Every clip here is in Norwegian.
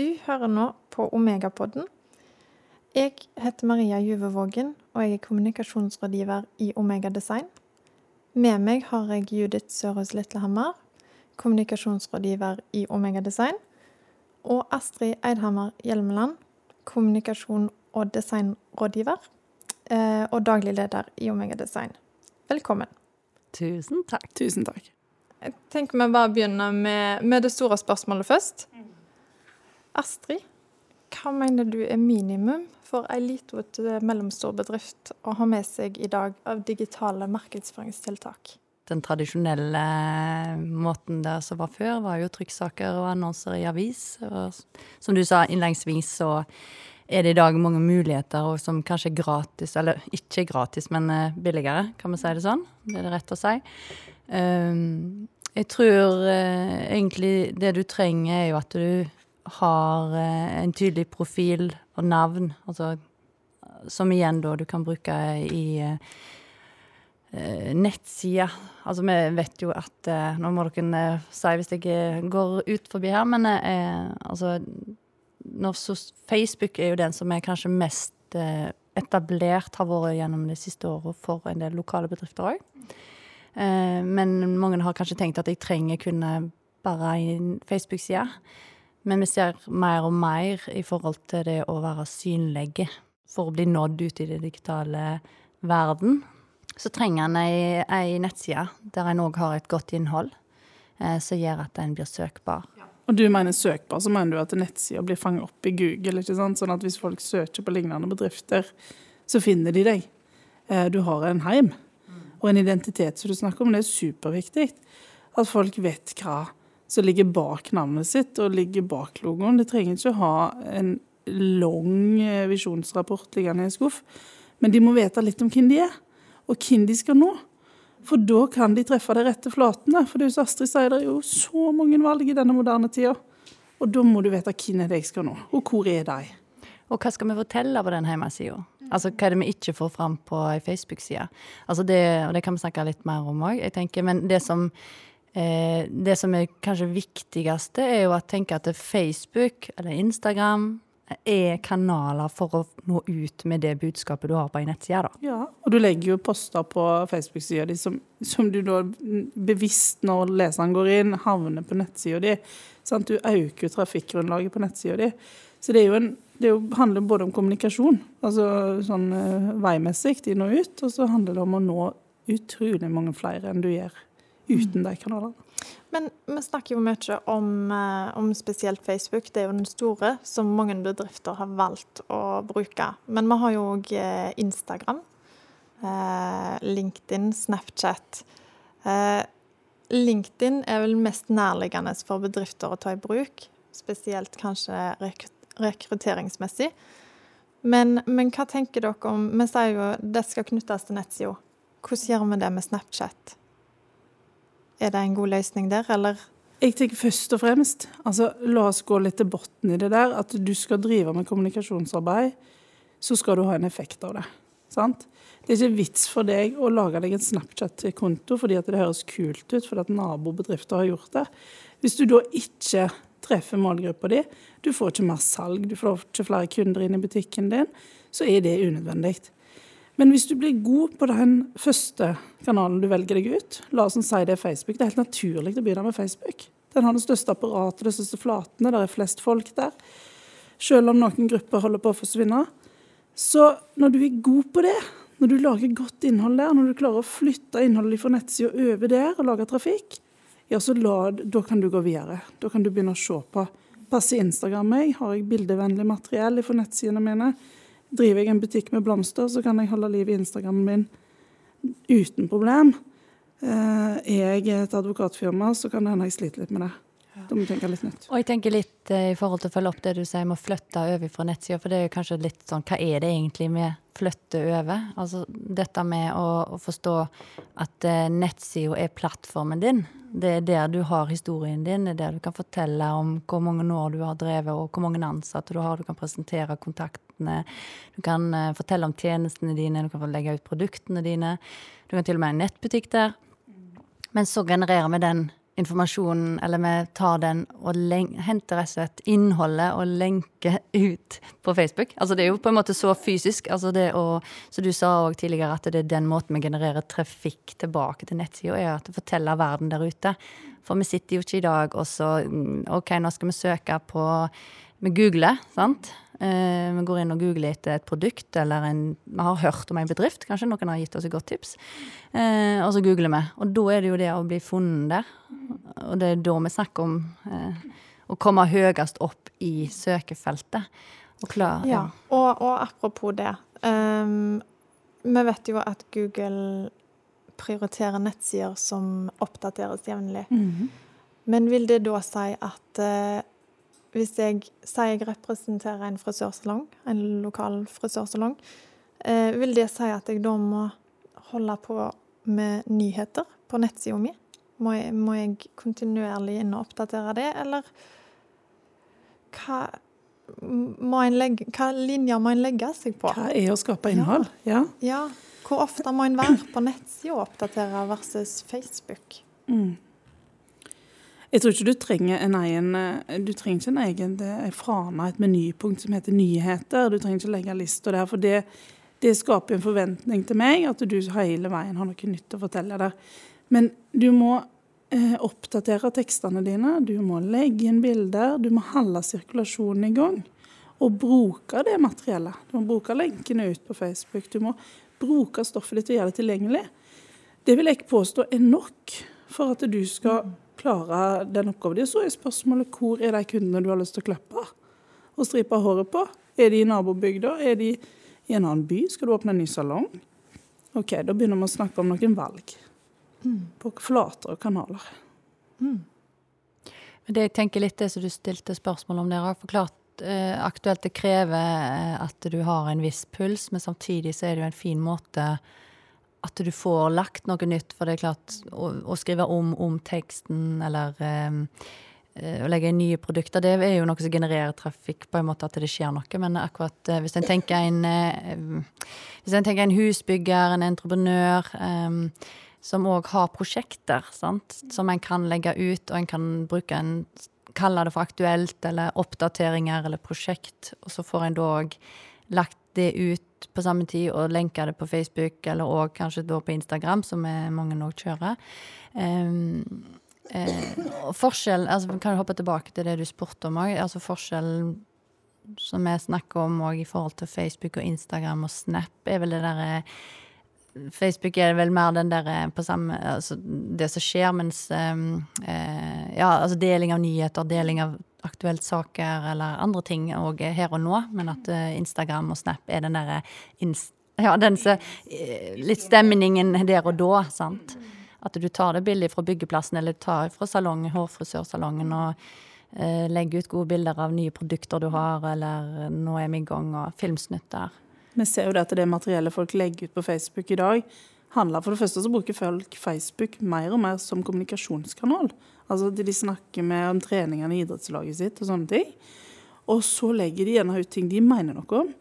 Du hører nå på Omegapodden. Jeg heter Maria Juvevågen, og jeg er kommunikasjonsrådgiver i Omega Design. Med meg har jeg Judith Sørhus Litlehammer, kommunikasjonsrådgiver i Omega Design, og Astrid Eidhammer Hjelmeland, kommunikasjon- og designrådgiver eh, og daglig leder i Omega Design. Velkommen. Tusen takk. Tusen takk. Jeg tenker vi bare begynner med, med det store spørsmålet først. Astrid, hva mener du er minimum for ei lita til mellomstor bedrift å ha med seg i dag av digitale markedsføringstiltak? Den tradisjonelle måten det som var før, var jo trykksaker og annonser i avis. Og som du sa innledningsvis, så er det i dag mange muligheter og som kanskje er gratis, eller ikke gratis, men eh, billigere, kan vi si det sånn? Det er det rett å si. Um, jeg tror uh, egentlig det du trenger, er jo at du har uh, en tydelig profil og navn, altså som igjen da du kan bruke i uh, nettsida. Altså, vi vet jo at Nå må dere si hvis jeg går ut forbi her, men altså Facebook er jo den som er kanskje mest eh, etablert, har vært gjennom det siste året for en del lokale bedrifter òg. Eh, men mange har kanskje tenkt at jeg trenger kunne bare en Facebook-side. Men vi ser mer og mer i forhold til det å være synlige for å bli nådd ut i det digitale verden. Så trenger en ei, ei nettside der en òg har et godt innhold, eh, som gjør at en blir søkbar. Og du mener søkbar, så mener du at nettsida blir fanget opp i Google? ikke sant? Sånn at hvis folk søker på lignende bedrifter, så finner de deg. Du har en heim og en identitet som du snakker om. Det er superviktig. At folk vet hva som ligger bak navnet sitt og ligger bak logoen. De trenger ikke ha en lang visjonsrapport liggende i en skuff, men de må vite litt om hvem de er, og hvem de skal nå. For da kan de treffe de rette flatene. For det er jo som Astrid sier, det er jo så mange valg i denne moderne tida. Og da må du vite hvem er det jeg skal nå, og hvor er de. Og hva skal vi fortelle på den hjemmesida? Altså, hva er det vi ikke får fram på ei Facebook-side? Altså det, og det kan vi snakke litt mer om òg. Men det som, eh, det som er kanskje viktigste, er jo å tenke at Facebook eller Instagram er kanaler for å nå ut med det budskapet du har på ei nettside. da. Ja, og du legger jo poster på Facebook-sida di som, som, du da bevisst, når leseren går inn, havner på nettsida di. Sant? Du øker jo trafikkgrunnlaget på nettsida di. Så det, jo en, det handler både om kommunikasjon, altså sånn uh, veimessig inn og ut, og så handler det om å nå utrolig mange flere enn du gjør uten de kanalene. Men vi snakker jo mye om, eh, om, spesielt Facebook. Det er jo den store som mange bedrifter har valgt å bruke. Men vi har jo òg eh, Instagram, eh, LinkedIn, Snapchat. LinkedIn er vel mest nærliggende for bedrifter å ta i bruk. Spesielt kanskje rekrutteringsmessig. Men, men hva tenker dere om Vi sier jo det skal knyttes til nettsida. Hvordan gjør vi det med Snapchat? Er det en god løsning der, eller? Jeg tenker først og fremst, altså la oss gå litt til bunnen i det der. At du skal drive med kommunikasjonsarbeid, så skal du ha en effekt av det. Sant? Det er ikke vits for deg å lage deg en Snapchat-konto fordi at det høres kult ut, fordi at nabobedrifter har gjort det. Hvis du da ikke treffer målgruppa di, du får ikke mer salg, du får ikke flere kunder inn i butikken din, så er det unødvendig. Men hvis du blir god på den første kanalen du velger deg ut, la oss si det er Facebook, det er helt naturlig å begynne med Facebook. Den har det største apparatet, de største flatene, det er flest folk der. Selv om noen grupper holder på å forsvinne. Så når du er god på det, når du lager godt innhold der, når du klarer å flytte innholdet fra nettsida over der og lage trafikk, ja, så la, da kan du gå videre. Da kan du begynne å se på. Passer Instagram meg? Har jeg bildevennlig materiell fra nettsidene mine? Driver jeg en butikk med blomster, så kan jeg holde liv i Instagramen min uten problem. Eh, er jeg et advokatfirma, så kan det hende jeg sliter litt med det. Da må vi tenke litt nytt. Og jeg tenker litt eh, i forhold til å følge opp det du sier med å flytte over fra nettsida, for det er jo kanskje litt sånn Hva er det egentlig med flytte over? Altså dette med å, å forstå at uh, nettsida er plattformen din. Det er der du har historien din, det er der du kan fortelle om hvor mange år du har drevet, og hvor mange ansatte du har. Du kan presentere kontaktene, du kan uh, fortelle om tjenestene dine, du kan få legge ut produktene dine. Du kan til og med ha en nettbutikk der. Men så genererer vi den informasjonen, eller vi tar den og henter rett og slett innholdet og lenker ut på Facebook. Altså det er jo på en måte så fysisk. altså det å, Så du sa òg tidligere at det er den måten vi genererer trafikk tilbake til nettsida, er at det forteller verden der ute. For vi sitter jo ikke i dag og så mm, OK, nå skal vi søke på Vi googler, sant? Eh, vi går inn og googler etter et produkt eller en Vi har hørt om en bedrift, kanskje noen har gitt oss et godt tips. Eh, og så googler vi. Og da er det jo det å bli funnet der. Og det er da vi snakker om eh, å komme høyest opp i søkefeltet. Og klar, ja. ja. Og, og, apropos det. Um, vi vet jo at Google prioriterer nettsider som oppdateres jevnlig. Mm -hmm. Men vil det da si at uh, hvis jeg sier jeg representerer en frisørsalong, en lokal frisørsalong, eh, vil det si at jeg da må holde på med nyheter på nettsida mi? Må må jeg kontinuerlig inn og oppdatere det, eller hva må en legge, hva linjer må en legge seg på? Hva er å skape innhold? Ja. ja. Hvor ofte må en være på nettsida og oppdatere versus Facebook? Mm. Jeg tror ikke du trenger en egen eh, du trenger ikke en egen det er frana, et menypunkt som heter nyheter. Du trenger ikke legge lista der, for det, det, skaper en forventning til meg at du hele veien har noe nytt å fortelle der. Men du må eh, oppdatere tekstene dine, du må legge inn bilder, du må holde sirkulasjonen i gang. Og bruke det materiellet. Du må bruke lenkene ut på Facebook. Du må bruke stoffet ditt og gjøre det tilgjengelig. Det vil jeg påstå er nok for at du skal klare den oppgaven. Så er spørsmålet hvor er de kundene du har lyst til å klippe og stripe håret på? Er de i nabobygda? Er de i en annen by? Skal du åpne en ny salong? OK, da begynner vi å snakke om noen valg mm. på flater og kanaler. Mm. Det jeg tenker litt det som du stilte spørsmål om der, har forklart eh, aktuelt det krever eh, at du har en viss puls, men samtidig så er det jo en fin måte at du får lagt noe nytt. For det er klart, å, å skrive om, om teksten eller um, å legge inn nye produkter, det er jo noe som genererer trafikk, på en måte at det skjer noe. Men akkurat hvis en tenker en, hvis en, tenker en husbygger, en entreprenør, um, som òg har prosjekter sant? som en kan legge ut, og en kan bruke en kalle det for aktuelt, eller oppdateringer eller prosjekt, og så får en da òg lagt det ut på samme tid og lenke det på Facebook, eller òg kanskje da på Instagram, som mange nå kjører. Um, eh, og forskjell altså Kan kan hoppe tilbake til det du spurte om òg. Altså forskjellen som vi snakker om òg i forhold til Facebook og Instagram og Snap, er vel det derre Facebook er vel mer den der eh, på samme Altså det som skjer, mens um, eh, Ja, altså deling av nyheter, deling av aktuelt saker eller andre ting òg her og nå, men at uh, Instagram og Snap er den derre Ja, den uh, Litt stemningen der og da, sant. At du tar det billig fra byggeplassen eller du tar fra salongen, hårfrisørsalongen og eh, legger ut gode bilder av nye produkter du har, eller 'nå er vi i gang', og filmsnutter. Vi ser jo det at det materiellet folk legger ut på Facebook i dag, handler For det første så bruker folk Facebook mer og mer som kommunikasjonskanal. Altså De snakker med om treningene i idrettslaget sitt og sånne ting. Og så legger de gjerne ut ting de mener noe om.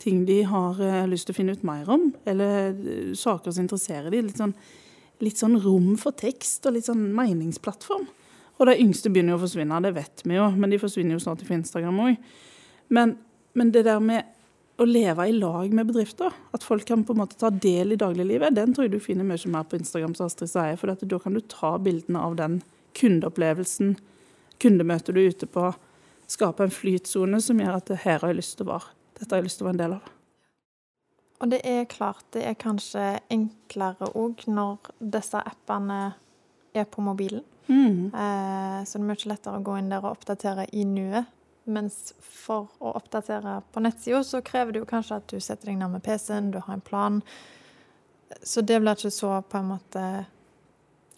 Ting de har uh, lyst til å finne ut mer om, eller uh, saker som interesserer de. Litt sånn, litt sånn rom for tekst og litt sånn meningsplattform. Og de yngste begynner jo å forsvinne, det vet vi jo, men de forsvinner jo snart på Instagram òg. Men, men det der med å leve i lag med bedrifter. At folk kan på en måte ta del i dagliglivet. Den tror jeg du finner mye mer på Instagram, som Astrid sier. For da kan du ta bildene av den kundeopplevelsen, kundemøtet du er ute på. Skape en flytsone som gjør at det her har jeg lyst til å være. Dette har jeg lyst til å være en del av. Og det er klart det er kanskje enklere òg når disse appene er på mobilen. Mm. Eh, så det er mye lettere å gå inn der og oppdatere i nuet. Mens for å oppdatere på nettsida, så krever det jo kanskje at du setter deg ned med PC-en, du har en plan. Så det blir ikke så på en måte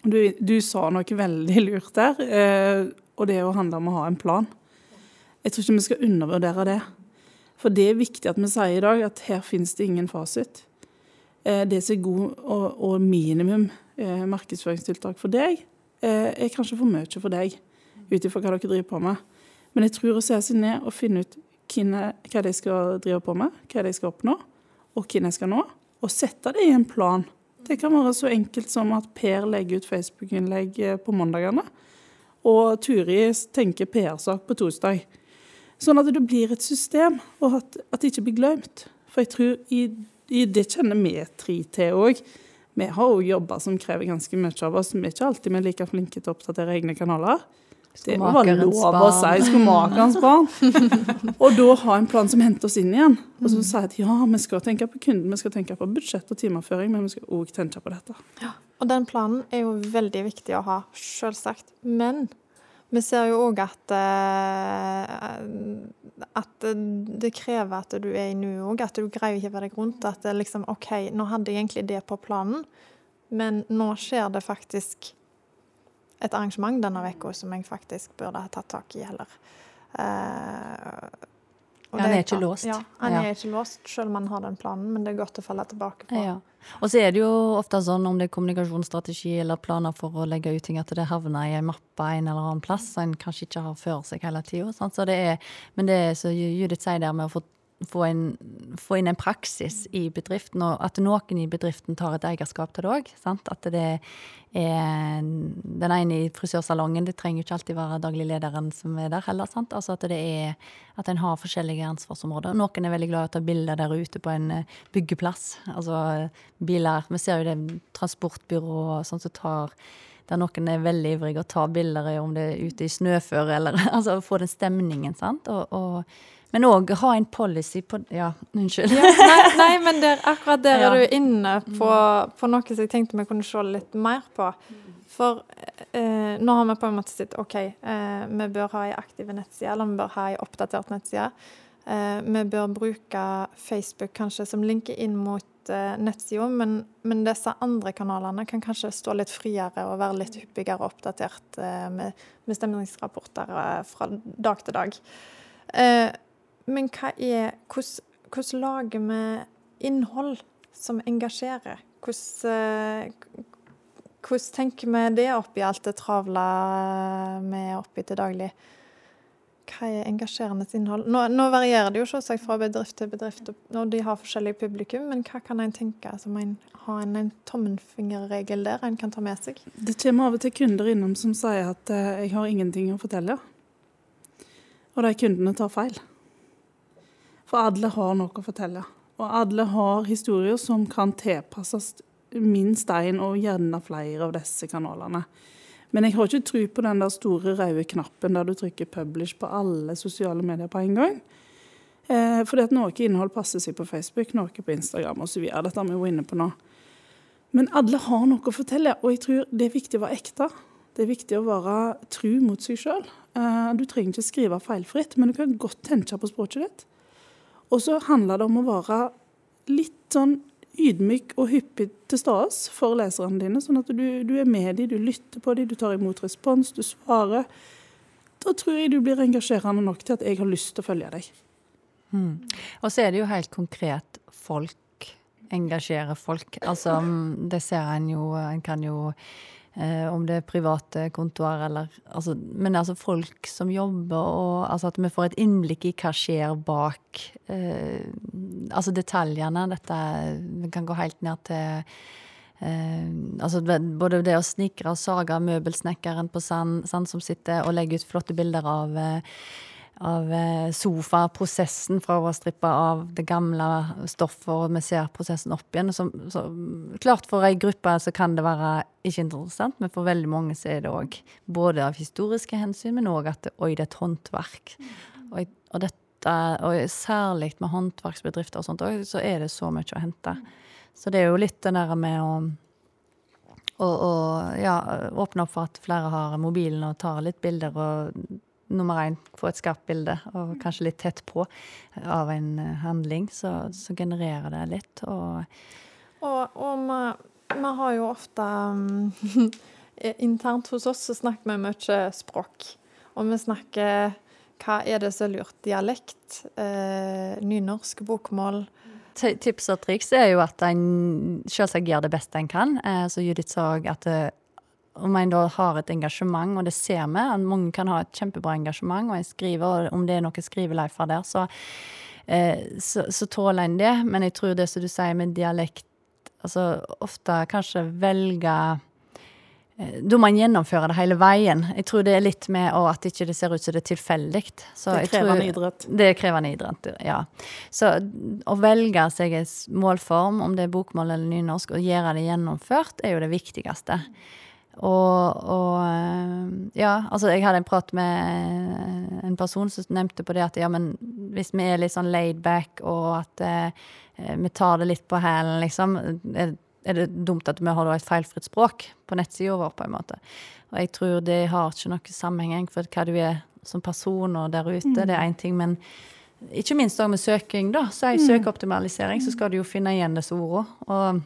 Du, du sa noe veldig lurt der, eh, og det å handle om å ha en plan. Jeg tror ikke vi skal undervurdere det. For det er viktig at vi sier i dag at her finnes det ingen fasit. Eh, det som er god og, og minimum eh, markedsføringstiltak for deg, er kanskje for mye for deg, ut ifra hva dere driver på med. Men jeg tror å se seg ned og finne ut hva de skal drive på med, hva de skal oppnå, og hvem de skal nå, og sette det i en plan Det kan være så enkelt som at Per legger ut Facebook-innlegg eh, på mandagene, og Turi tenker PR-sak på torsdag. Sånn at det blir et system, og at, at det ikke blir glemt. For jeg tror i, i det kjenner vi tre til òg. Vi har òg jobber som krever ganske mye av oss. Vi er ikke alltid vi like flinke til å oppdatere egne kanaler. Det var lov å si. Skomakerens barn. og da ha en plan som henter oss inn igjen. Og som sier at ja, vi skal tenke på kunden, vi skal tenke på budsjett og timeføring, men vi skal òg tenke på dette. Ja, og den planen er jo veldig viktig å ha, selvsagt. Men vi ser jo òg at, uh, at det krever at du er i nuet òg. At du greier å hive deg rundt. At det liksom OK, nå hadde jeg egentlig det på planen, men nå skjer det faktisk et arrangement denne uka som jeg faktisk burde ha tatt tak i heller. Uh, ja, han er ikke låst. Ja, han ja. er ikke låst, selv om han har den planen, men det er godt å falle tilbake på. Ja. Og så er det jo ofte sånn om det er kommunikasjonsstrategi eller planer for å legge ut ting, at det havner i en mappe en eller annen plass, som en kanskje ikke har før seg hele tida. Men det er så Judith sier der med å få få, en, få, inn en praksis i bedriften, og at noen i bedriften tar et eierskap til det òg. At det er den ene i frisørsalongen, det trenger ikke alltid være daglig lederen som er der heller. Sant? Altså at det er at en har forskjellige ansvarsområder. Noen er veldig glad i å ta bilder der ute på en eh, byggeplass. Altså biler Vi ser jo det transportbyrå sånn som tar der noen er veldig ivrige å ta bilder om det er ute i snøføre, eller altså få den stemningen. sant? og, og men òg ha en policy på Ja, unnskyld. Ja, nei, nei, men der, akkurat der ja. er du inne på, på, noe som jeg tenkte vi kunne se litt mer på. For eh, nå har vi på en måte sett OK, eh, vi bør ha ei aktiv nettside, eller vi bør ha ei oppdatert nettside. Eh, vi bør bruke Facebook kanskje som linker inn mot eh, nettsida, men, men, disse andre kanalene kan kanskje stå litt friere og være litt hyppigere oppdatert eh, med, med stemningsrapporter eh, fra dag til dag. Eh, men hva er Hvordan, lager vi innhold som engasjerer? Hvordan, hvordan tenker vi det oppi alt det travle vi er oppi til daglig? Hva er engasjerende innhold? Nå, nå varierer det jo selvsagt fra bedrift til bedrift, og de har forskjellig publikum, men hva kan en tenke som en har en, en tommelfingerregel der en kan ta med seg? Det kommer av og til kunder innom som sier at eh, 'jeg har ingenting å fortelle'. Og de kundene tar feil. For alle har noe å fortelle. Og alle har historier som kan tilpasses minst én, og gjerne flere av disse kanalene. Men jeg har ikke tro på den der store røde knappen der du trykker 'publish' på alle sosiale medier på en gang. Eh, fordi at noe innhold passer seg på Facebook, noe på Instagram osv. Dette har vi jo inne på nå. Men alle har noe å fortelle, og jeg tror det er viktig å være ekte. Det er viktig å være tru mot seg sjøl. Eh, du trenger ikke skrive feilfritt, men du kan godt tenke på språket ditt. Og så handler det om å være litt sånn ydmyk og hyppig til stede for leserne dine, sånn at du, du er med dem, du lytter på dem, du tar imot respons, du svarer. Da tror jeg du blir engasjerende nok til at jeg har lyst til å følge deg. Mm. Og så er det jo helt konkret folk engasjerer folk. Altså, det ser en jo En kan jo om det er private kontoer eller altså, Men altså folk som jobber, og altså at vi får et innblikk i hva skjer bak eh, Altså detaljene. Dette Vi kan gå helt ned til eh, altså både det å snikre og sage møbelsnekkeren på Sand, Sand som sitter og legger ut flotte bilder av eh, av eh, sofaprosessen fra å strippe av det gamle stoffet, og vi ser prosessen opp igjen. Så, så klart for ei gruppe så kan det være ikke interessant, men for veldig mange så er det òg både av historiske hensyn, men òg at oi, det er et håndverk. Og, og, dette, og særlig med håndverksbedrifter og sånt òg, så er det så mye å hente. Så det er jo litt det der med å og, og ja, åpne opp for at flere har mobilen og tar litt bilder og nummer én få et skarpt bilde, og kanskje litt tett på av en eh, handling, så, så genererer det litt. Og, og, og vi, har jo ofte um, Internt hos oss så snakker vi mye språk. Og vi snakker hva er det som er lurt? Dialekt, eh, nynorsk, bokmål. Tips og triks er jo at en selvsagt gjør det beste en kan. Eh, så Judith sa at eh, om en da har et engasjement, og det ser vi, at mange kan ha et kjempebra engasjement, og en skriver, og om det er noe skriveleifer der, så, eh, så, så tåler en det. Men jeg tror det som du sier med dialekt altså, ofte kanskje velge eh, da må en gjennomføre det hele veien. Jeg tror det er litt med å, at ikke det ser ut som det er tilfeldig. Det er krevende idrett. Det er krevende idrett, ja. Så å velge seg en målform, om det er bokmål eller nynorsk, og gjøre det gjennomført, er jo det viktigste. Og, og, eh, ja, altså jeg hadde en prat med en person som nevnte på det at ja, men hvis vi er litt sånn laid back, og at eh, vi tar det litt på hælen, liksom, er, er, det dumt at vi har et feilfritt språk på nettsida vår, på en måte. Og jeg tror det har ikke noe sammenheng for hva du er som person og der ute, mm. det er én ting, men ikke minst òg med søking, da. Så er mm. søkeoptimalisering så skal du jo finne igjen disse ordene. Og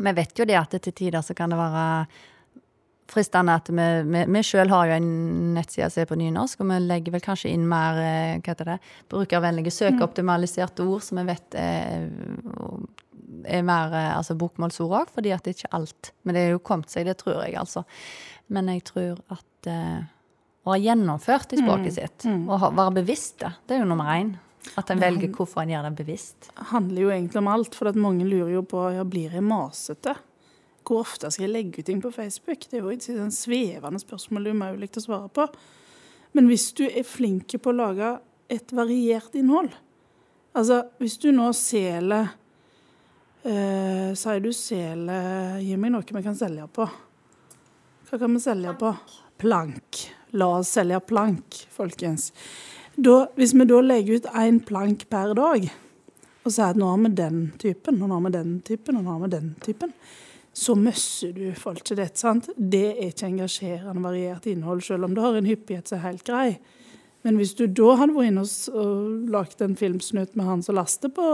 vi vet jo det at til tider så kan det være fristende at vi, vi, vi sjøl har jo en nettside som er på nynorsk, og vi legger vel kanskje inn mer eh, hva heter det, brukervennlige søkeoptimaliserte ord som vi vet er, er mer eh, altså bokmålsord òg, fordi at det ikke alt Men det er jo kommet seg, det tror jeg, altså. Men jeg tror at uh, å ha gjennomført i språket mm. sitt, mm. og ha, være bevisst det, det er jo nummer én. At en velger hvorfor en gjør det bevisst. Det handler jo egentlig om alt, for mange lurer jo på ja, blir jeg masete. Hvor ofte skal jeg legge ut ting på Facebook? Det er jo et sånn svevende spørsmål det er umulig å svare på. Men hvis du er flink på å lage et variert innhold Altså, hvis du nå selger eh, Sier du selger Gi meg noe vi kan selge på. Hva kan vi selge på? Plank. La oss selge plank, folkens. Da, hvis vi da legger ut én plank per dag, og sier at nå har vi den typen, og nå har vi den typen, og nå har vi den typen, så møsser du folk til dette. sant? Det er ikke engasjerende, variert innhold, selv om du har en hyppighet som er helt grei. Men hvis du da hadde vært inne og lagd en filmsnutt med han som laster på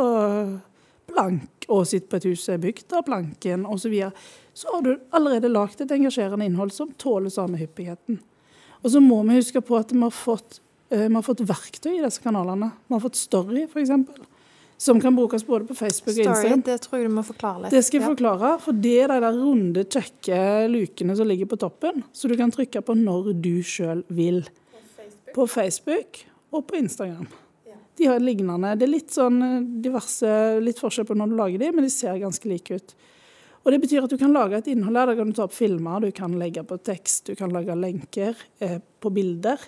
plank, og sitter på et hus som er bygd av planken, osv., så, videre, så har du allerede lagd et engasjerende innhold som tåler samme hyppigheten. Og så må vi huske på at vi har fått, uh, vi har fått verktøy i disse kanalene. Vi har fått Story, f.eks som kan brukes både på Facebook og Instagram. Det tror jeg du må forklare litt. Det skal jeg forklare, for det er de der runde, kjekke lukene som ligger på toppen, så du kan trykke på når du sjøl vil. På Facebook. på Facebook og på Instagram. De har lignende. Det er litt sånn eh, diverse, litt forskjell på når du lager de, men de ser ganske like ut. Og Det betyr at du kan lage et innhold der. Da kan du ta opp filmer, du kan legge på tekst, du kan lage lenker eh, på bilder.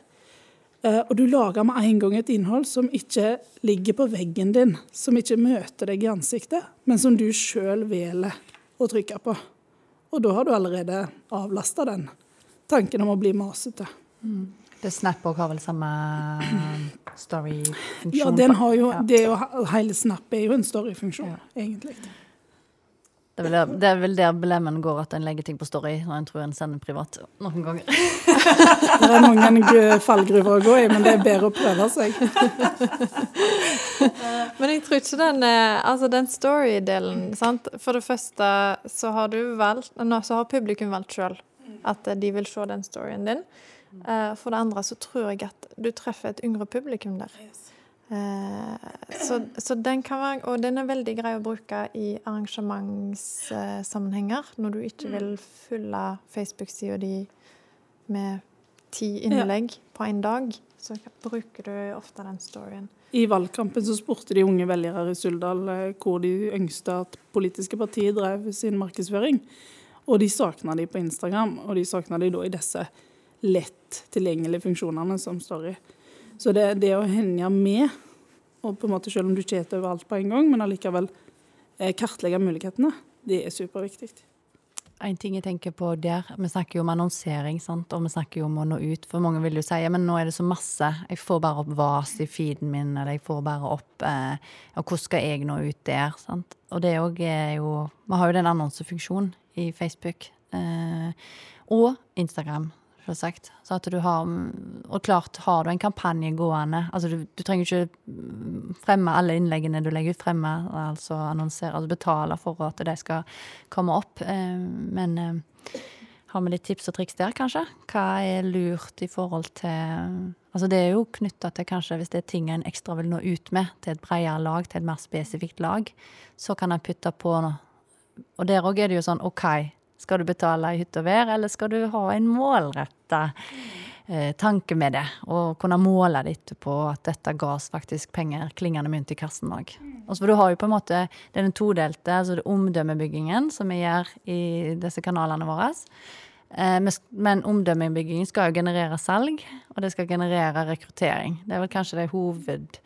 Eh, og du lager med en gang et innhold som ikke ligger på veggen din, som ikke møter deg i ansiktet, men som du sjøl velger å trykke på. Og da har du allerede avlasta den tanken om å bli masete. Mm. Det Snap òg har vel samme story-funksjon? Ja, den har jo, det er jo, hele Snap er jo en story-funksjon, ja. egentlig. Det er, vel der, det er vel der belemmen går, at en legger ting på Story når en tror en sender privat. Noen ganger. det er mange fallgruver å gå i, men det er bedre å prøve seg. men jeg tror ikke den eh, Altså, den story-delen, sant. For det første så har du valgt Nå så har publikum valgt sjøl at de vil se den storyen din. Eh, for det andre så tror jeg at du treffer et yngre publikum der. Eh, så, så, den kan være Og den er veldig grei å bruke i arrangementssammenhenger. Når du ikke vil fylle Facebook-sida di med ti innlegg ja. på en dag, så bruker du ofte den storyen. I valgkampen så spurte de unge velgere i Suldal eh, hvor de ønsket at politiske partier drev sin markedsføring. Og de savna de på Instagram, og de savna de da i disse lett tilgjengelige funksjonene som står i. Så det, det å henge med, og på en måte selv om du ikke spiser overalt på en gang, men allikevel eh, kartlegge mulighetene, det er superviktig. En ting jeg tenker på der, Vi snakker jo om annonsering, sant? og vi snakker jo om å nå ut. For mange vil jo si ja, men nå er det så masse. Jeg får bare opp VAS i feeden min, eller jeg får bare opp eh, Og hvordan skal jeg nå ut der? sant? Og det er jo Vi har jo den annonsefunksjonen i Facebook. Eh, og Instagram selvsagt. Så at du har, og klart, har du en kampanje gående altså du, du, trenger ikke fremme alle innleggene du legger ut, fremme, altså annonsere, altså betale for at de skal komme opp. Eh, men eh, har vi litt tips og triks der, kanskje? Hva er lurt i forhold til Altså det er jo knytta til kanskje hvis det er ting en ekstra vil nå ut med til et bredere lag, til et mer spesifikt lag, så kan en putte på. Og der òg er det jo sånn OK, skal du betale i hytte og vær, eller skal du ha en målretta eh, tanke med det? Og kunne måle det etterpå at dette ga oss faktisk penger, klingende mynt i kassen òg. Altså, for du har jo på en måte det den todelte, altså det omdømmebyggingen som vi gjør i disse kanalene våre. Eh, men- Men omdømmebyggingen skal jo generere salg, og det skal generere rekruttering. Det er vel kanskje de hoved,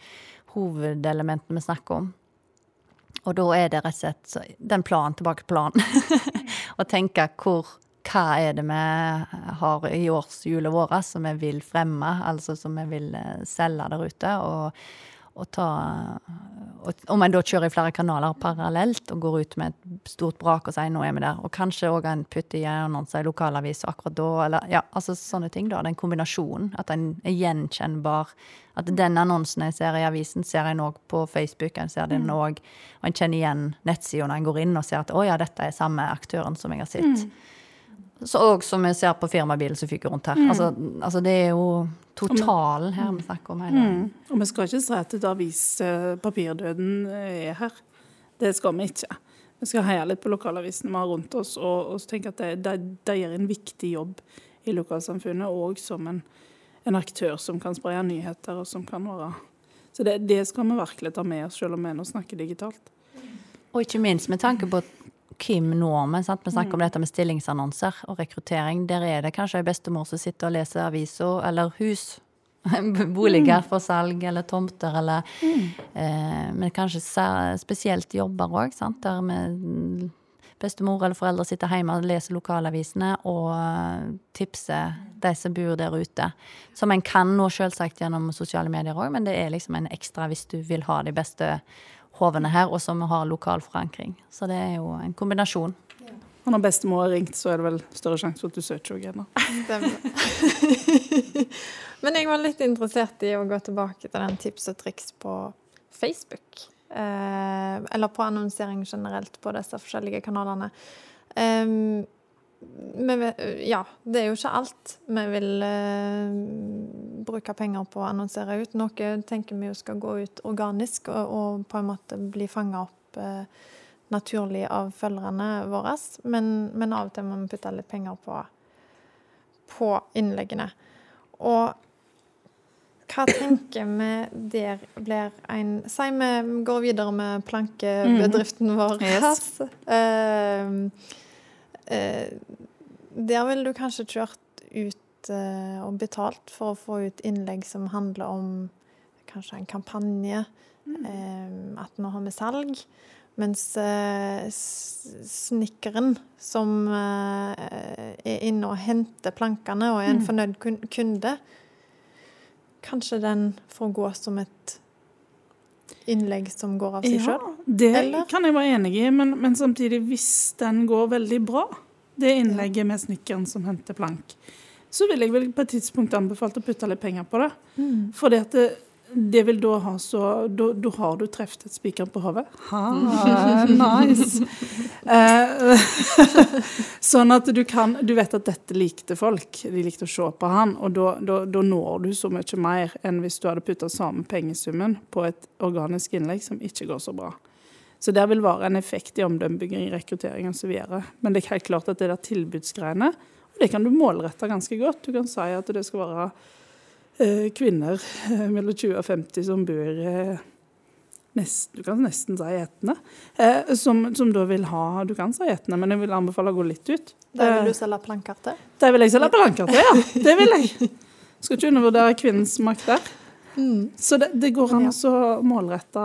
hovedelementene vi snakker om. Og da er det rett og slett den planen tilbake til planen. Å tenke hvor, hva er det vi har i årshjulet vårt som vi vil fremme, altså som vi vil eh, selge der ute. Og, og ta og Om en da kjører i flere kanaler parallelt og går ut med et stort brak og sier 'nå er vi der', og kanskje òg en putter i annonser i lokalavis akkurat da, eller ja, altså sånne ting, da. Den kombinasjonen. At en er gjenkjennbar. At den annonsen jeg ser i avisen, ser en òg på Facebook. En ser den òg, og en kjenner igjen nettsida når en går inn og ser at 'å ja, dette er samme aktøren som jeg har sett'. Så og som vi ser på firmabilen som fyker rundt her. Altså, altså det er jo totalen her vi snakker om. hele Mm. Og vi skal ikke si at et avis, eh, eh, er her. Det skal vi ikke. Vi skal heie litt på lokalavisene vi har rundt oss, og, og tenke at de, de, de gjør en viktig jobb i lokalsamfunnet, og som en, en aktør som kan spre nyheter, og som kan være Så det, det skal vi virkelig ta med oss, selv om vi nå snakker digitalt. Og ikke minst med tanke på hvem når vi. Sant? Vi snakker om dette med stillingsannonser og rekruttering. Der er det kanskje ei bestemor som sitter og leser aviser eller hus. Boliger for salg eller tomter eller eh, Men kanskje spesielt jobber òg, der med bestemor eller foreldre sitter hjemme og leser lokalavisene og eh, tipser de som bor der ute. Som en kan nå selvsagt gjennom sosiale medier òg, men det er liksom en ekstra hvis du vil ha de beste hovene her, og som har lokal forankring. Så det er jo en kombinasjon. Og når bestemor har ringt, så er det vel større sjanse for at du søker henne? Men jeg var litt interessert i å gå tilbake til den tips og triks på Facebook. Eh, eller på annonsering generelt på disse forskjellige kanalene. Eh, vi- ja, det er jo ikke alt vi vil eh, bruke penger på å annonsere ut. Noe tenker vi jo skal gå ut organisk og, og på en måte bli fanga opp eh, naturlig av følgerne våre. Men, men av og til må vi putte litt penger på, på innleggene. Og hva tenker vi der blir en Si vi går videre med plankebedriften vår. Yes. Eh, eh, der ville du kanskje kjørt ut eh, og betalt for å få ut innlegg som handler om kanskje en kampanje. eh, at nå har vi salg. Mens eh, snekkeren som eh, er inne og henter plankene og er en fornøyd kunde, kanskje den får gå som et innlegg som går av seg Ja, sjøl? det Eller? kan jeg være enig i, men, men samtidig, hvis den går veldig bra, det innlegget med snekkeren som henter plank, så vil jeg vel på et tidspunkt anbefalt å putte litt penger på det. Mm. Fordi at det, vil da ha så Da, da har du truffet et spiker på hodet. Ha, nice! Eh, sånn at du kan Du vet at dette likte folk. De likte å se på han. Og da, da, da når du så mye mer enn hvis du hadde putta samme pengesummen på et organisk innlegg som ikke går så bra. Så det vil være en effekt i omdømmebygging, rekruttering osv. Men det er helt klart at det der tilbudsgreiene, og det kan du målrette ganske godt. Du kan si at det skal være kvinner eh, mellom 20 og 50 som bor eh, nesten, Du kan nesten si etne. Eh, som, som da vil ha Du kan si etende, men jeg vil anbefale å gå litt ut. Der Eh, vil du selge planker til? det vil jeg selge planker til, ja. Det vil jeg. Skal ikke undervurdere kvinnens makt der. Så det, det går an å målrette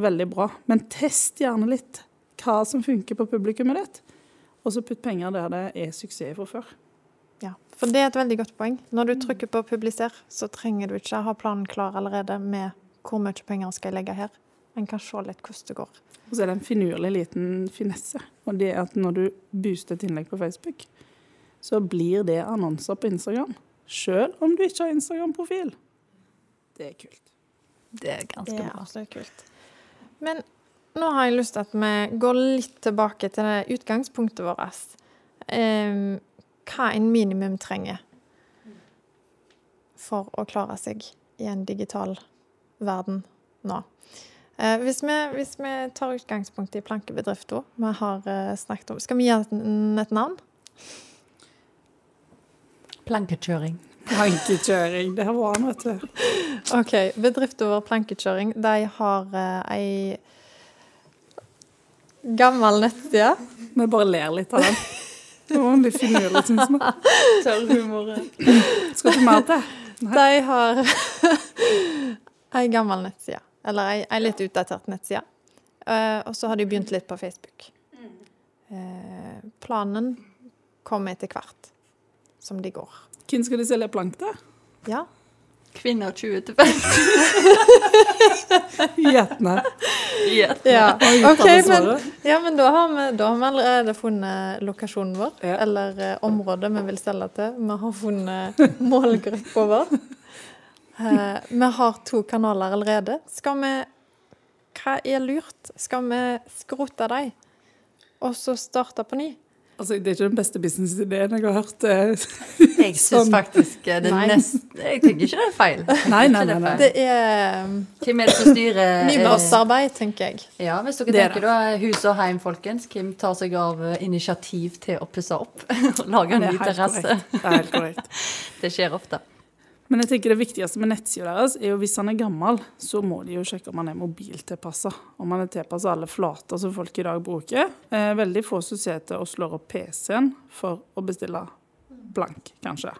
veldig bra. Men test gjerne litt hva som funker på publikummet ditt. Og så putt penger der det er suksess fra før. Ja, for det er et veldig godt poeng. Når du trykker på 'publiser', så trenger du ikke ha planen klar allerede med hvor mye penger skal jeg legge her. En kan se litt hvordan det går. Og så er det en finurlig liten finesse. Og det er at når du booster et innlegg på Facebook, så blir det annonser på Instagram. Sjøl om du ikke har Instagram-profil. Det er kult. Det er ganske Det er bra. absolutt kult. Men nå har jeg lyst til at vi går litt tilbake til det utgangspunktet vårt. Em, hva en minimum trenger for å klare seg i en digital verden nå. Eh, hvis, vi, hvis vi tar utgangspunkt i plankebedrifta vi har eh, snakket om Skal vi gi den et navn? Plankekjøring. Plankekjøring. det var han, vet du. OK. Bedrift over plankekjøring, de har eh, ei gammel nettside. Vi bare ler litt av den. Var litt finurlig, syns vi. Tørr. Skal du mer til? De har ei gammel nettside. Eller ei, ei litt utdatert nettside. Eh, og så har de begynt litt på Facebook. Eh, planen kommer etter hvert som de går. Hvem skal de selge plank til? Ja. Kvinner 20 til 50. Gjetne. ja. Okay, men, ja, men da, har vi, da har vi allerede funnet lokasjonen vår. Ja. Eller eh, området vi vil selge til. Vi har funnet målgruppa vår. Eh, vi har to kanaler allerede. Skal vi Hva er lurt? Skal vi skrote dem, og så starte på ny? Altså, det er ikke den beste businessideen jeg har hørt. eh. Jeg syns Sånn. faktisk det er Nei. nest... Jeg tenker ikke det er feil. Nei, nei, det nei, nei. Det er um, Hvem er det som styrer eh, nybrottsarbeid, tenker jeg. Ja, hvis dere Det er tenker da hus og heim, folkens. Hvem tar seg av eh, initiativ til å pusse opp? og Lage en ny terrasse. Det er helt korrekt. Det skjer ofte. Men jeg tenker det viktigste med nettsida deres er jo hvis han er gammel, så må de jo sjekke om han er mobiltilpassa. Om han er tilpassa alle flater som folk i dag bruker. Eh, veldig få som ser til og slår opp PC-en for å bestille blank, kanskje.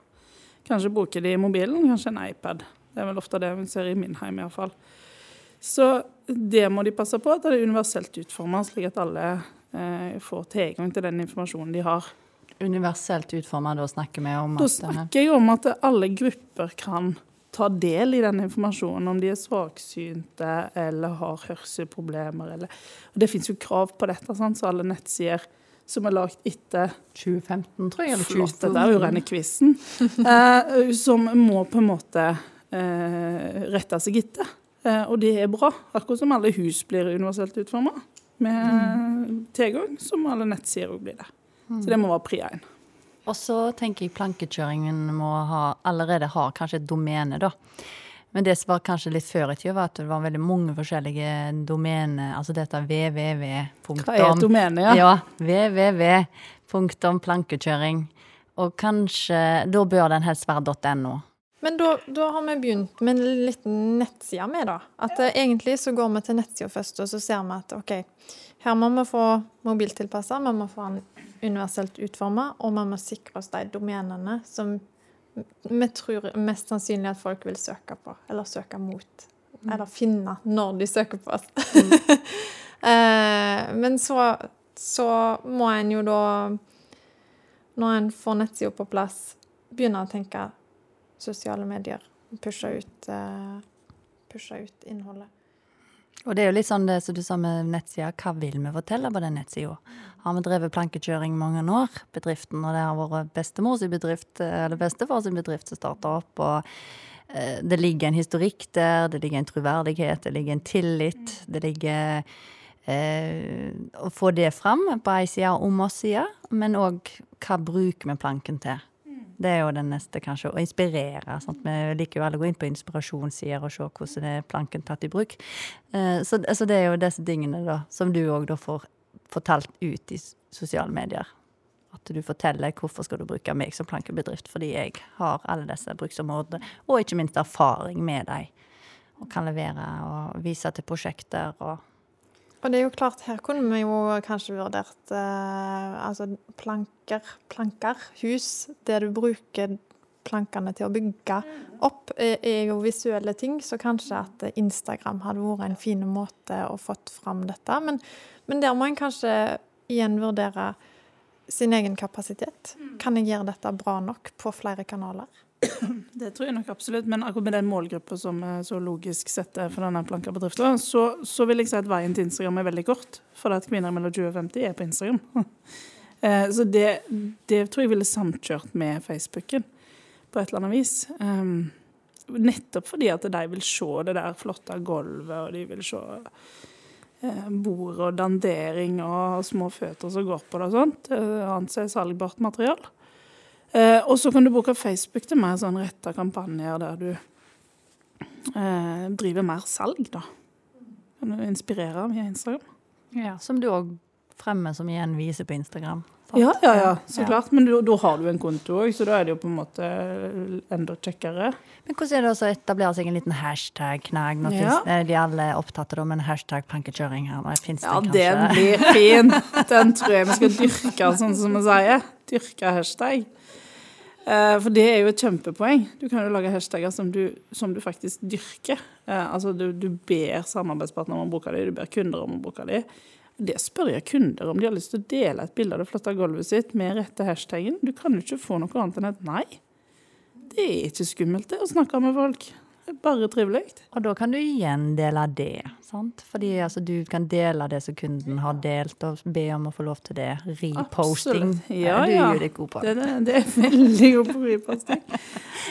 Kanskje bruker de mobilen, kanskje en iPad. Det er vel ofte det vi ser i min heim iallfall. Så det må de passe på, at det er universelt utforma, slik at alle eh, får tilgang til den informasjonen de har. Universelt utforma, da snakker vi om at da snakker jeg om at alle grupper kan ta del i den informasjonen, om de er svaksynte eller har hørselproblemer. Eller, og det finnes jo krav på dette, sant? så alle nettsider som er lagd etter 2015, tror jeg. Eller Flott, 2012. dette er jo rene quizen. Eh, som må på en måte eh, rette seg etter. Eh, og det er bra. Akkurat som alle hus blir universelt utforma med tilgang, som alle nettsider òg blir det. Så det må være pri én. Og så tenker jeg plankekjøringen må ha, allerede ha kanskje et domene, da. Men det som var kanskje litt før i tida, var at det var veldig mange forskjellige domener. Altså dette www. Hva er et domene? Ja? Ja, www. Plankekjøring. Og kanskje Da bør den helst være .no. Men da, da har vi begynt med en liten nettside med, da. At eh, egentlig så går vi til nettsida først, og så ser vi at OK, her må vi få mobiltilpassa, vi må få den universelt utforma, og vi må sikre oss de domenene som vi tror mest sannsynlig at folk vil søke på, eller søke mot. Eller finne når de søker på oss. eh, men så, så må en jo da, når en får nettsida på plass, begynne å tenke sosiale medier. Pushe ut, eh, pushe ut innholdet. Og det er jo litt sånn det som du sa med nettsida, hva vil vi fortelle på den nettsida? Har vi drevet plankekjøring mange år, bedriften, og det har vært bestemor sin bedrift, eller bestefar sin bedrift som starta opp, og eh, det ligger en historikk der, det ligger en troverdighet, det ligger en tillit, det ligger eh, Å få det fram på ei side om oss side, men òg hva bruker vi planken til? Det er jo den neste, kanskje, å inspirere. Sant? Vi liker jo alle å gå inn på inspirasjonssider og se hvordan det er planken tatt i bruk. Eh, Så, så det er jo disse tingene da, som du òg får fortalt ut i sosiale medier. At du forteller hvorfor skal du bruke meg som plankebedrift, fordi jeg har alle disse bruksområdene, og ikke minst erfaring med dem. Og kan levere og vise til prosjekter og Og det er jo klart, her kunne vi jo kanskje vurdert eh, altså planker, planker, hus. Det du bruker plankene til å bygge opp, er, er jo visuelle ting. Så kanskje at Instagram hadde vært en fin måte å fått fram dette. Men, men der må en kanskje igjen vurdere sin egen kapasitet. Kan jeg gjøre dette bra nok på flere kanaler? Det tror jeg nok absolutt, men akkurat med den målgruppa som er så logisk sett er for denne planka-bedriften, så, så vil jeg si at veien til Instagram er veldig kort. For at kvinner mellom 20 og 50 er på Instagram. Eh, Så det, det tror jeg ville samkjørt med Facebooken på et eller annet vis. Um, nettopp fordi at de vil se det der flotte gulvet, og de vil se eh, bord og dandering og små føtter som går på det og sånt. Eh, Annet salgbart materiale. Eh, og så kan du bruke Facebook til mer sånn retta kampanjer der du eh, driver mer salg, da. Kan du inspirere via Instagram? Ja, Som du òg fremme som igjen viser på Instagram. sant? Ja, ja, ja, så Ja. klart. Men da har du en konto òg, så da er det jo på en måte enda kjekkere. Men hvordan er det å etablere seg en liten hashtag-knagg? Nå Ja. finnes- er de alle opptatt av det, men hashtag plankekjøring her, nå finnes Ja, den den blir fin. Den tror jeg vi skal dyrke, sånn som vi sier. Dyrke hashtag. Eh, For det er jo et kjempepoeng. Du kan jo lage hashtagger som du, som du faktisk dyrker. Eh, Altså du, du ber samarbeidspartnere om å bruke dem, du ber kunder om å bruke dem. Det spør jeg kunder om de har lyst til å dele et bilde av det flotte gulvet sitt med rette hashtaggen. Du kan jo ikke få noe annet enn et nei. Det er ikke skummelt det, å snakke med folk. Det er bare trivelig. Og da kan du igjen dele det, sant? Fordi altså, du kan dele det som kunden har delt, og be om å få lov til det. Reposting. Ja, Ja, du er jo god på. Det, det, det er veldig god på reposting.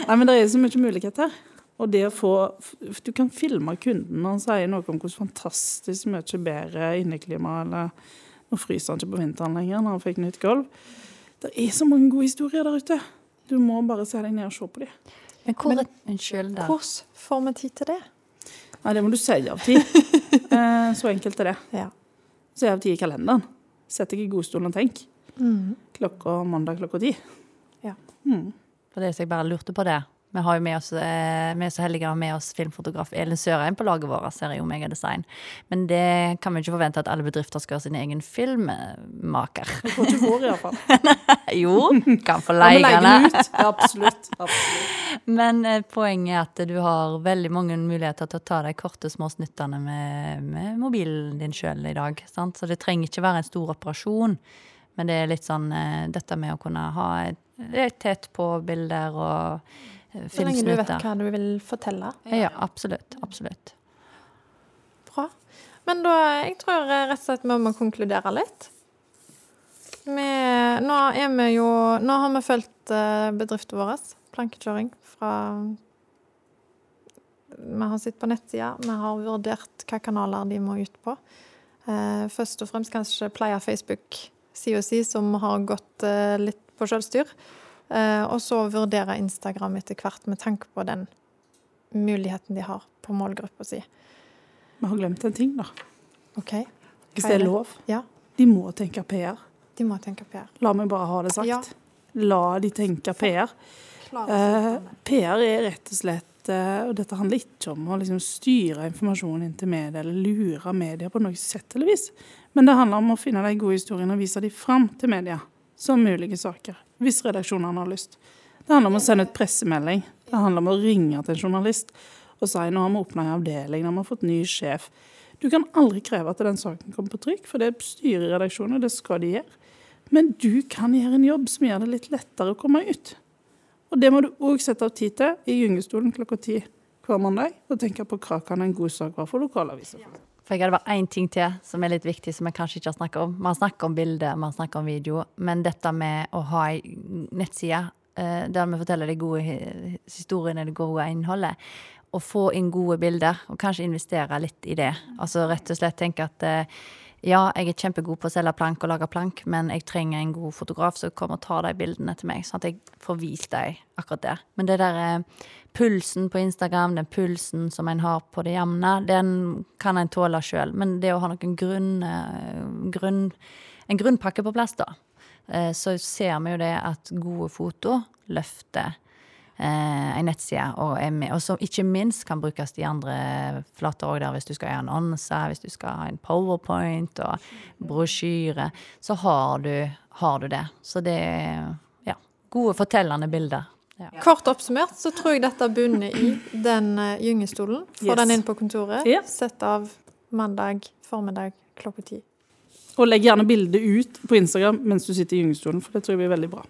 Nei, men det er så mye muligheter. Og det å få Du kan filme kunden når han sier noe om hvordan fantastisk mye bedre inneklima eller Nå fryser han ikke på vinteren lenger når han fikk nytt gulv. Det er så mange gode historier der ute. Du må bare se deg ned og se på dem. Men hvor Men- Unnskyld. Hvordan får vi tid til det? Nei, det må du si av tid. Eh, Så enkelt er det. Ja. Si av tid i kalenderen. Sett deg i godstolen og tenk. Mm. Klokka mandag klokka ti. Ja. Mm. For det så jeg bare lurte på det. Vi, har jo med oss, eh, vi er så heldige å ha med oss filmfotograf Elin Sørheim på laget vårt ser i Omega Design. Men det kan vi ikke forvente at alle bedrifter skal ha sin egen filmmaker. Det får ikke vår, iallfall. jo, kan få leie den ut. Absolutt. absolutt. Men eh, poenget er at du har veldig mange muligheter til å ta de korte, små snuttene med, med mobilen din sjøl i dag. Sant? Så det trenger ikke være en stor operasjon. Men det er litt sånn eh, dette med å kunne ha et, et tett på bilder og eh, Så lenge du vet hva du vil fortelle. Ja, absolutt. Absolutt. Bra. Men da, jeg tror rett og slett vi må konkludere litt. Vi, nå er vi jo Nå har vi fulgt eh, bedriften vår, plankekjøring, fra Vi har sett på nettsida, vi har vurdert hva kanaler de må ut på. Eh, først og fremst kanskje pleie Facebook-sida si, som har gått litt på selvstyr. Eh, og så vurdere Instagram etter hvert, med tanke på den muligheten de har på målgruppa si. Vi har glemt en ting, da. OK? Hvis det er lov. Ja. De må tenke PR. De må tenke PR. La meg bare ha det sagt. Ja. La de tenke PR. Eh, PR er rett og slett eh, Og dette handler ikke om å liksom styre informasjonen inn til media eller lure media på noe sett eller vis. Men det handler om å finne de gode historiene og vise dem fram til media som mulige saker. Hvis redaksjonene har lyst. Det handler om å sende ut pressemelding. Det handler om å ringe til en journalist og si nå har vi åpna en avdeling, nå har vi fått ny sjef. Du kan aldri kreve at den saken kommer på trykk, for det styrer redaksjonen, og det skal de gjøre. Men du kan gjøre en jobb som gjør det litt lettere å komme ut. Og det må du òg sette av tid til i gyngestolen klokka ti hver mandag, og tenke på hva kan en god sak være for lokalaviser. For jeg hadde bare én ting til som er litt viktig, som jeg kanskje ikke har snakket om. Man snakker om bilder, man snakker om video, men dette med å ha ei nettside eh, der vi forteller de gode historiene, det gode innholdet, og få inn gode bilder, og kanskje investere litt i det. Altså rett og slett tenke at eh, ja, jeg er kjempegod på å selge plank og lage plank, men jeg trenger en god fotograf som kommer og tar de bildene til meg, sånn at jeg får vist dem akkurat der. Men det der eh, pulsen på Instagram, den pulsen som en har på det jevne, den kan en tåle sjøl. Men det å ha noen grunn, eh, grunn En grunnpakke på plass, da, eh, så ser vi jo det at gode foto løfter eh, en nettside, og, er med, og som ikke minst kan brukes i andre flater òg, der hvis du skal gjøre annonser, hvis du skal ha en powerpoint og brosjyre, så har du, har du det. Så det er ja, gode fortellende bilder. Ja. Kort oppsummert så tror jeg dette bunner i den uh, gyngestolen. Få Yes. den inn på kontoret. Yeah. Sett av mandag formiddag klokka ti. Og legg gjerne bildet ut på Instagram mens du sitter i gyngestolen, for det tror jeg blir veldig bra.